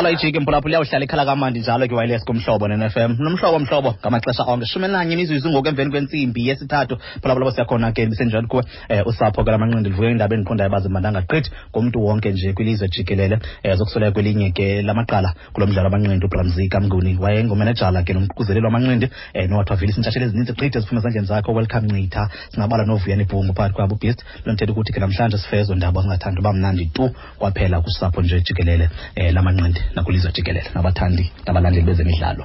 tsala ijiki mphulaphula iyawuhlala ikhala kamandi njalo ke wireless kumhlobo ne-fm nomhlobo mhlobo ngamaxesha onke. Shumi elinanye imizuzu ngoku emveni kwentsimbi yesithathu. Phulaphula siyakhona ke ndisenjani kuwe? Um usapho ke lamanqindi livuye indaba endiqondayo bazimandanga gqithi ngumntu wonke nje kwilizwe jikelele. Um zokusoleka kwelinye ke lamaqala kulo mdlalo wamanqindi ubramzi kamnguni wayengumanejala ke nomququzeleli wamanqindi um nowathi wavelisa intshatshelo ezininzi gqithi eziphuma ezandleni zakho welcome ncitha. Singabala novuyani ibhungu phakathi kwabo ubist loo ntetha ukuthi ke namhlanje sifezo ndaba singathanda uba mnandi tu kwaphela kusapho nje jikelele um lamanqindi nakwilizwe jikelele nabathandi nabalandeli bezemidlalo.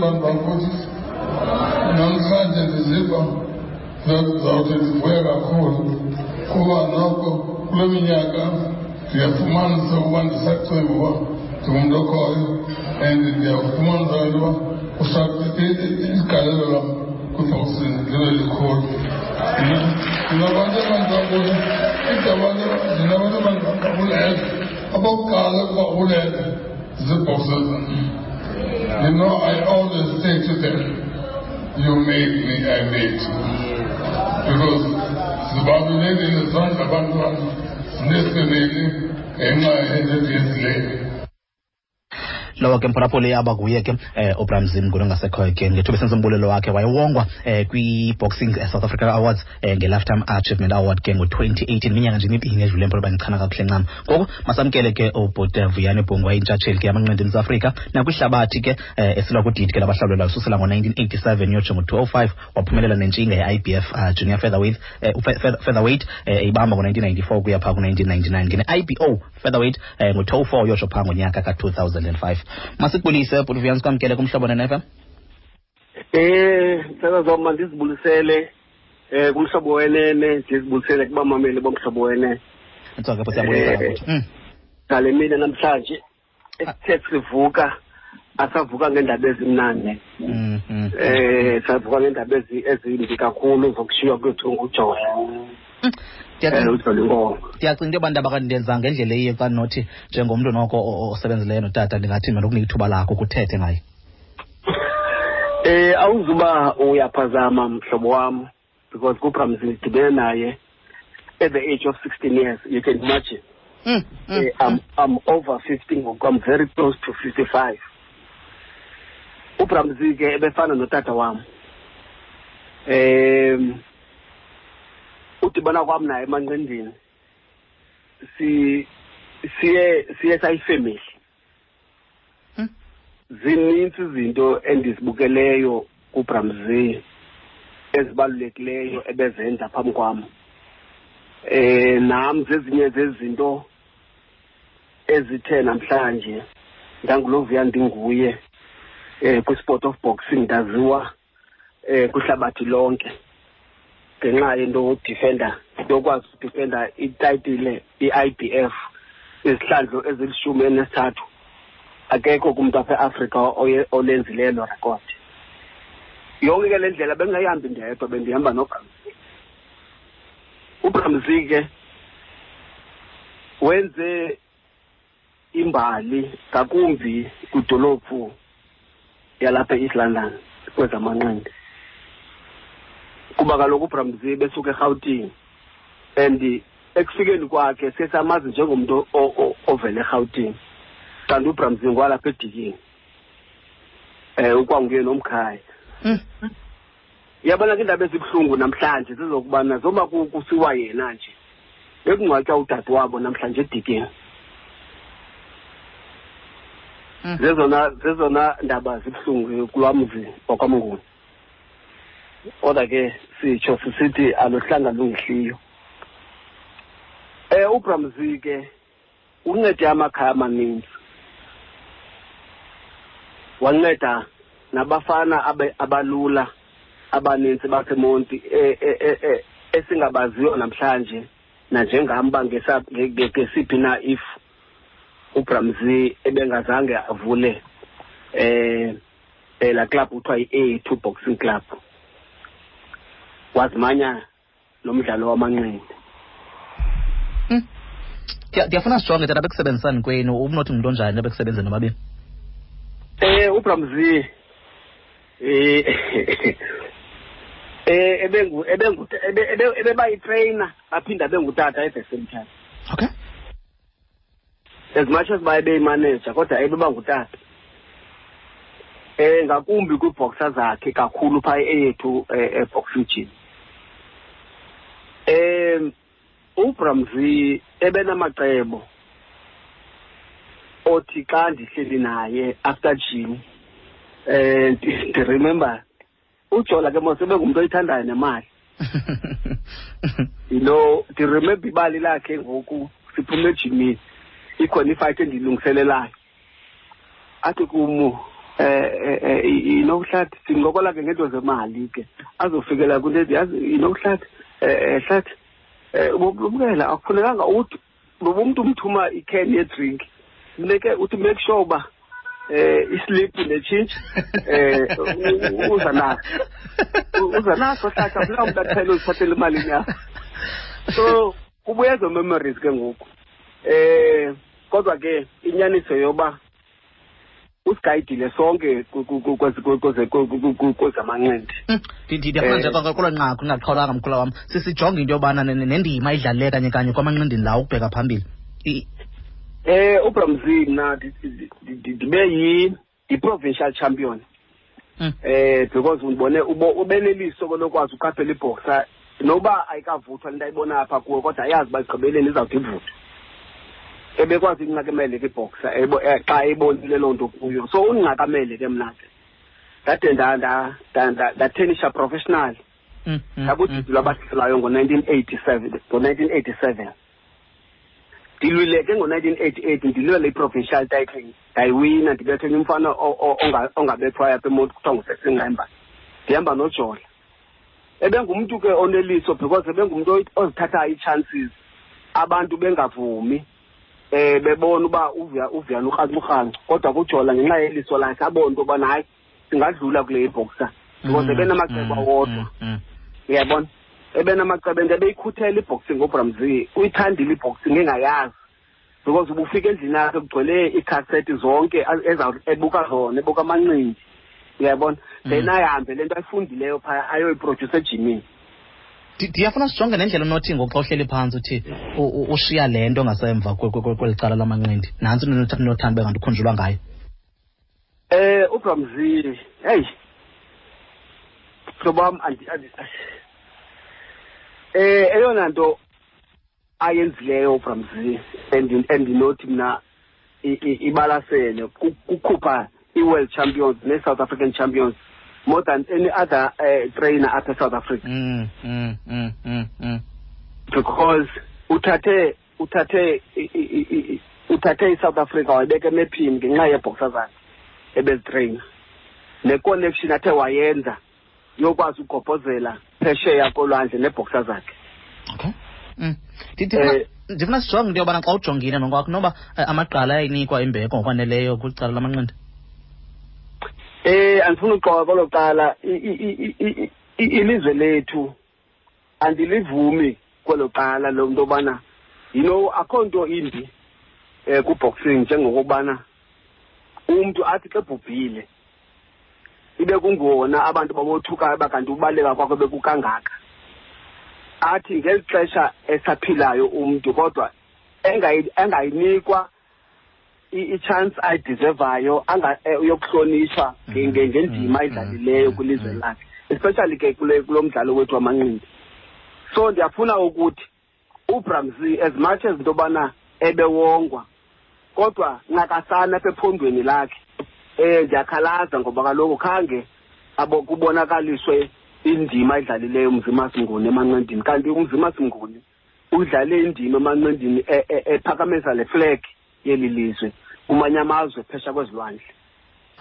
Bantu bakuthi namhlanje ndiziva zawuthi ndivuya kakhulu kuba noko kule minyaka ndiyafumanisa ukuba ndisacimba uba ndingumntu okhoyo and ndiyafumanisa into yoba igalelo lam kalık zip of You know, I always say to them, you made me, I made you. Because the Bible in the Son, the Bible, Nesli my head Hedetiyesi Leyli, lowo ke mphulaphuli abakuye ke eh, um ubramzim ngulo ngasekhoyo ke ngethuba esenza umbulelo wakhe wayewongwa eh, kwi-boxing eh, south africa awards eh, nge-lifetime achievement award ke ngo-2018 iminyaka nje imibini edlule mpolo bandichana kakuhle ncam. Ngoku masamkele ke ubhuti vuyani bhungu wayintshatsheli ke yamanqindi afrika nakwihlabathi ke eh, esilwa kudidi ke labahlawulelwayo ususela ngo-1987 yotsho ngo-205 waphumelela nentshinga ye-ibf uh, junior featherweight uh, featherweight um ibamba ngo-1994 kuya phaa ku-1999 ngene-ibo featherweight eh, ngo-204 yotsho phaa ngonyaka ka-2005 masikubulise butvians kwamkele kumhlobo nenefm eh mthatha zam mandizibulisele eh kumhlobo wenene ndizibulisele kubamameli bomhlobo wenene. Ngale eh, mm. mina namhlanje ah. esithethi sivuka asavuka ngeendaba ezimnandi. Mm, mm, eh savuka ngeendaba ezimbi kakhulu zokushiywa kwethu ngujoya Ndiyacinga- uJola Inkomo ndiyacinga into yoba ndaba kandenza ngendlela eyiyo xa ndinothi njengomntu noko o- o- osebenzileyo notata ndingathi mandokunika ithuba lakho kuthethe ngayo Eh awuzuba uyaphazama mhlobo wam because kuPramzi ngidibene naye at the age of 16 years you can imagine. Mm, mm, Eh, I'm I'm over 50 ngoku I'm very close to 55 uBramzi ke ebefana notata wam. Em udibana kwami naye emanqindini si siye siye sayifamily Hmm. zinintsi izinto endizibukeleyo kuBramzi ezibalulekileyo ebezenza phambi kwam eh nam zezinye zezinto ezithe namhlanje ndangulovuya ndinguye eh kwisport of boxing ndaziwa eh kwihlabathi lonke. Ngenxa yento yodifenda yokwazi udifenda itayitile i-IBF izihlandlo ezilishumi enesithathu akekho kumntu apha eAfrika oye- olenzileyo lo record. Yonke ke le ndlela bengayihambi ndedwa bendihamba noBramzi uBramzi ke wenze imbali ngakumbi kwidolophu yalapha east london kwezamanqindi. Kuba kaloku uBramzi besuka eRhawutini. And ekufikeni kwakhe sesamazi njengomntu o- o- ovela eRhawutini. Kanti uBramzi ngwalapha edikini um ukwanguye nomkhaya mm. yabona ke indaba ezibuhlungu namhlanje zizokubana zoba kusiwa yena nje. Bekungcwatywa udade wabo namhlanje edikini Mm. zezona zezona ndaba zibuhlungu kulwamzi wakwamnguni kodwa ke sitsho sisithi aluhlanga lungihliyo um ubramzi ke uncede amakhaya amaninzi. Wanceda nabafana abalula abaninzi basemonti e- e- e- esingabaziyo namhlanje nanjengam uba ngesiphi na if ubramzi ebengazange avule eh eh la club kuthiwa yi-A2 boxing club wazimanya nomdlalo wamanqindi. Ndiya- ndiyafuna sijonge tata bekusebenzisani kwenu. Umnothi ngumntu onjani ebekusebenze nobabini Eh uBramzi eh eh ebengu ebengu ebe- ebe- ebebayi trainer aphinda bengutata at the same time okay. As much as baye beyimanager kodwa ebeba ngutata eh ngakumbi kwiboxer zakhe kakhulu phaa eyethu eh, boxing gym. Eh uBramzi ebenamacebo othi xa ndihleli naye after gym eh ndi- ndiremember ujola ke mos ebengumntu oyithandayo nemali. You know ndiremember ibali lakhe ngoku siphume ejimini? Ikhona ifayithi endiyilungiselelayo athi kum eh inokuhlathi sincokola ke ngento zemali ke. Azofikela kwinto ethi yazi inokuhlathi eh hlathi eh ubukela akufunekanga uthi ngoba umntu umthuma ican yedrink funeke uthi make sure uba eh islip netshintshi eh uza naso. Uza naso hlathi afuneka umntu athele uziphathele emalini yakho so kubuya ezo memories ke ngoku. Eh kodwa ke inyaniso yoba usigayidile sonke ku- ku- ku- kwezi- ku- kweze- ku- ku- ku- ku- kwezamanqindi Mm, ndi- ndi- ndiyafuna Eh. nje kwa- kwelo nqaku ndingaqhawulanga mkhula wam sisijonge into yobana ne- ne- nendima idlalile kanye kanye kwamanqindini lawo ukubheka phambili. I- eh uBramzi mna ndi- ndi- ndi- ndibe yi yi-provincial champion. Mm. eh because undibone ubo- ubeneliso lokwazi uqaphela ibhoxa. Noba ayikavuthwa le nto ayibona apha kuwe kodwa ayazi uba igqibeleni izawuthi ivuthwe. Ebekwazi ukunqakamele ke ibhoxa ebo- eh, xa ebonile loo nto kuyo. So undinqakamele ke mna ke. Ndade nda- nda- nda- nda- ndathenisha professional. Mm, mm, mm. ndakudidi lwabahlulayo ngo-nineteen eighty-seven ngo-nineteen eighty-seven. Ndilwile ke ngo-nineteen eighty-eight ndilwela i-provincial title ndayiwina ndibethenye umfana o- o- onga- ongabethwayo apha emoti kuthiwa ngusesingqemba ndihamba nojola. Ebengumntu ke oneliso because ebengumntu oyi- ozithathayo ii-chances abantu bengavumi. Eh bebona uba uvuya uvuyani urhancurhancu kodwa kujola ngenxa yeliso lakhe abona into yobana hayi singadlula kule ibhoxa because Mm, ebenamacebo mm, awodwa mm, mm. uyayibona ebenamacebo and ebeyikhuthela iboxing ngobramzi uyithandile iboxing engayazi because ubufika endlini yakhe kugcwele iikhasethi zonke a- eza- ebuka zona ebuka amanqindi. Uyayibona then Mm. ayihambe le nto ayifundileyo phaya ayoyiprodyuse ejimini. Ndi- ndiyafuna sijonge nendlela onothi ngoku xa uhleli phantsi uthi u- u- ushiya le nto ngasemva kwe- kwe- kwe- kweli cala lamanqindi. Nantsi into nothanda uba ngathi ukhunjulwa ngayo. Eh ubramzi hey. Hlobo wam andi- andi- eh eyona nto ayenzileyo ubramzi endi- endinothi mna i- i- ibalasele ku- kukhupha i-world champions ne-south african champions more than any other uh, trainer apha south africa. Mm, mm, mm, mm, mm. because uthathe uthathe uthathe i-south africa wayibeka emephini ngenxa yeebhoxa zakhe ebezitreyina ne-connection athe wayenza yokwazi ugobhozela phesheya kolwandle neebhoksa zakhe. Okay. Mm. Ndifuna- Eh, ndifuna sijonge into yobana xa ujongile nokwakho noba eh, amagqala ayayinikwa imbeko ngokwaneleyo kwicala lamanqindi eh andifuna i- i- ilizwe lethu andilivumi kwelo cala lo nto yobana you know akho nto imbi um kuboxing njengokubana umntu athi ke bhubhile ibe kungona abantu babothukayo uba kanti ubaleka kwakho bekukangaka athi ngeli xesha esaphilayo umntu kodwa engayi- engayinikwa i- i-chance ayidisevayo anga- eh, yokuhlonishwa nge- nge- ngendima Mhm. ayidlalileyo Mhm. kwilizwe Mhm. lakhe especially ke kule kulo mdlalo wethu wamanqindi so ndiyafuna ukuthi ubramzi as much as into yobana ebewongwa kodwa ncakasana apha ephondweni lakhe um ndiyakhalaza ngoba kaloku khange abo kubonakaliswe indima ayidlalileyo umzima singuni emanqindini kanti umzima singuni udlale indima emanqindini e- e- ephakamisa le flag yeli lizwe kumanye amazwe phesha kwezilwandle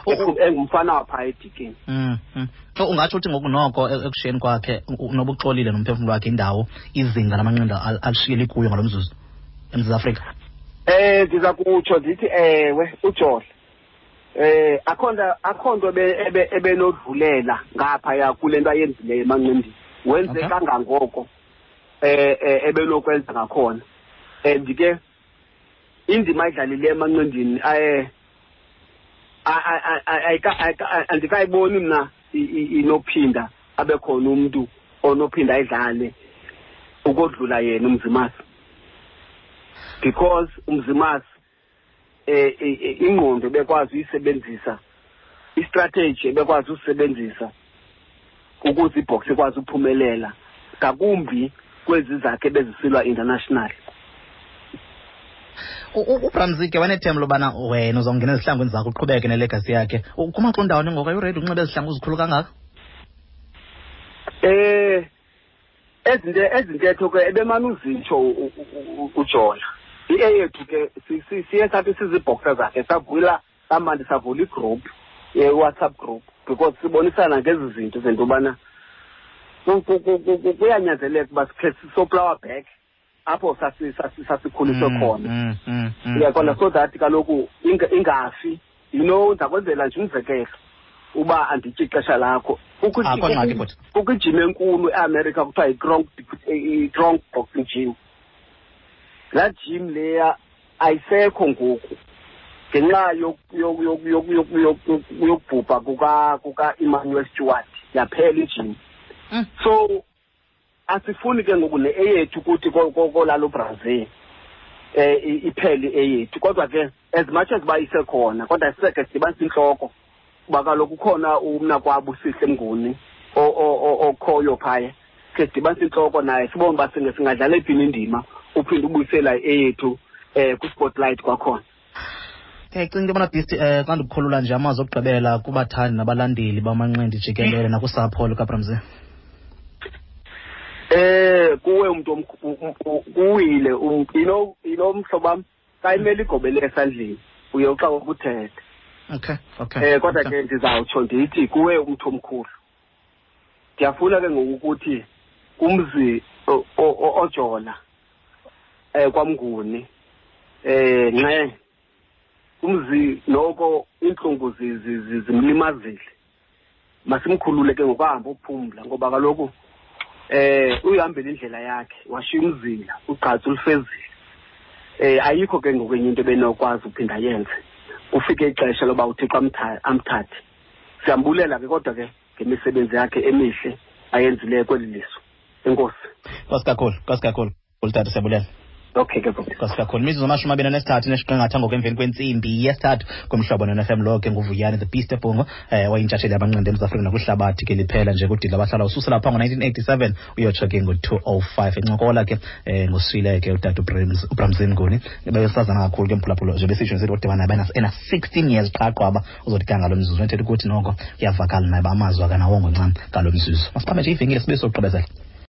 U- u- eqhu- engumfana waphaa edikeni Mm, mm. So ungatsho uthi ngoku noko e- ekushiyeni kwakhe u- u- noba uxolile nomphefumlo wakhe indawo izinga lamanqindi al- alishiyele kuyo ngalo mzuzu emzantsi afrika Eh ndiza kutsho ndithi ewe uJola. Eh akho nto akho nto ebe- ebe- ebenodlulela ngaphaya kule nto ayenzileyo emanqindini. Wenze Okay. kangangoko eh eh, ebenokwenza ngakhona. And ke indima ayidlalileyo emanqindini eh a- a- a- a- ayika- ayika- andikayiboni mna i- i- inophinda abe khona umuntu onophinda ayidlale ukodlula yena umzimasi. Because umzimasi eh eh, eh, ingqondo bekwazi uyisebenzisa istrategy bekwazi usebenzisa ukuze ibox ikwazi ukuphumelela ngakumbi kwezi zakhe bezisilwa international. U- u- ubramzi ke wanethemba lobana wena uzawungena ezihlangwini zakho uqhubeke nelegasi yakhe. U- kumaxa undawoni ngoku ayuredi unxiba ezihlangu ezikhulu kangaka? Eh ezinto ezintetho ke ebemana uzitsho u- u- u- uJola iye yethu ke si- si- siye sathi sizibhoxa zakhe savula kamandi savula igroup ye-whatsapp group because sibonisana ngezi zinto zento yobana ku- ku- ku- ku- ku- kuyanyanzeleka uba sikhe sisoflower back. Apho sasi- sasi- sasikhuliswe Mm, khona. mm, mm, uyaqonda so that kaloku inga- ingafi. You know ndakwenzela nje umzekelo uba andityi ixesha lakho. Kukho ijim enkulu eamerica kuthiwa i-strong boxing gym. Laa gym leya ayisekho ngoku ngenxa yoku- yoku- yoku- yoku- yoku- yoku- yokubhubha kuka kuka-emmanuel stewart yaphela ijim so asifuni ke ngoku ne-eyethu kuthi ko- ubrazil kolalo brazil eh i- iphele eyethu. Kodwa ke as much as uba isekhona kodwa siseke sidibanisa intloko kuba kaloku ukhona umna kwabo usihle mnguni okhoyo phaya. Ke sidibanisa intloko naye sibone uba singadlala ephini indima uphinde ubuyisela eyethu um kwi-spotlight kwakhona. Ndiyayicinga into yobana um xa ndikukholula nje amazwi okugqibela kubathandi nabalandeli bamanqindi jikelele nakusapho lukabramzi eh kuwe umuntu kuwile you know you know mhlobam xa imele igobele esandleni uye uxa ukuthetha okay okay. Eh kodwa ke ndizawutsho ndithi kuwe umuntu omkhulu. Ndiyafuna ke ngoku ukuthi umzi o- o- o- ojola eh kwamnguni eh nxe umzi noko inhlungu zi- zi- zi- zimlimazile. Masimkhulule ke ngokuhamba uphumla ngoba kaloku eh uyihambela indlela yakhe washiya umzila ugqatsi ulufezile eh ayikho ke ngokwenye into ebenokwazi uphinda yenze kufike ixesha loba uthixo amtha- amthathe. Siyambulela ke kodwa ke ngemisebenzi yakhe emihle ayenzileyo kweli lizwe. Enkosi. Nkosi kakhulu nkosi kakhulu. Ulutata siyabulela okay ke kasikakhulu imizuzu amashumi abini anesithathu nesiqingatha ngokwemveni kwentsimbi yesithathu kumhlobo nonfm lo ke nguvuyane the beast ebhongo um wayintshatsheli yamanqindi emzantsi afrika nakwihlabathi ke liphela nje kudila abahlala ususela phaa ngo-1987 uyotsho ke ngo-205 encokola ke um ngoswile ke utata ubramzin nguni. Besazana kakhulu ke mphulaphula nje besitsho nesithi udibana naye ena-16 years qha qwaba uzothi ke ngalo mzuzu. Nethetha ukuthi noko uyavakala naye ba amazwi akanawongo ncam ngalo mzuzu. Masibambe nje ivenkile sibe sogqibezela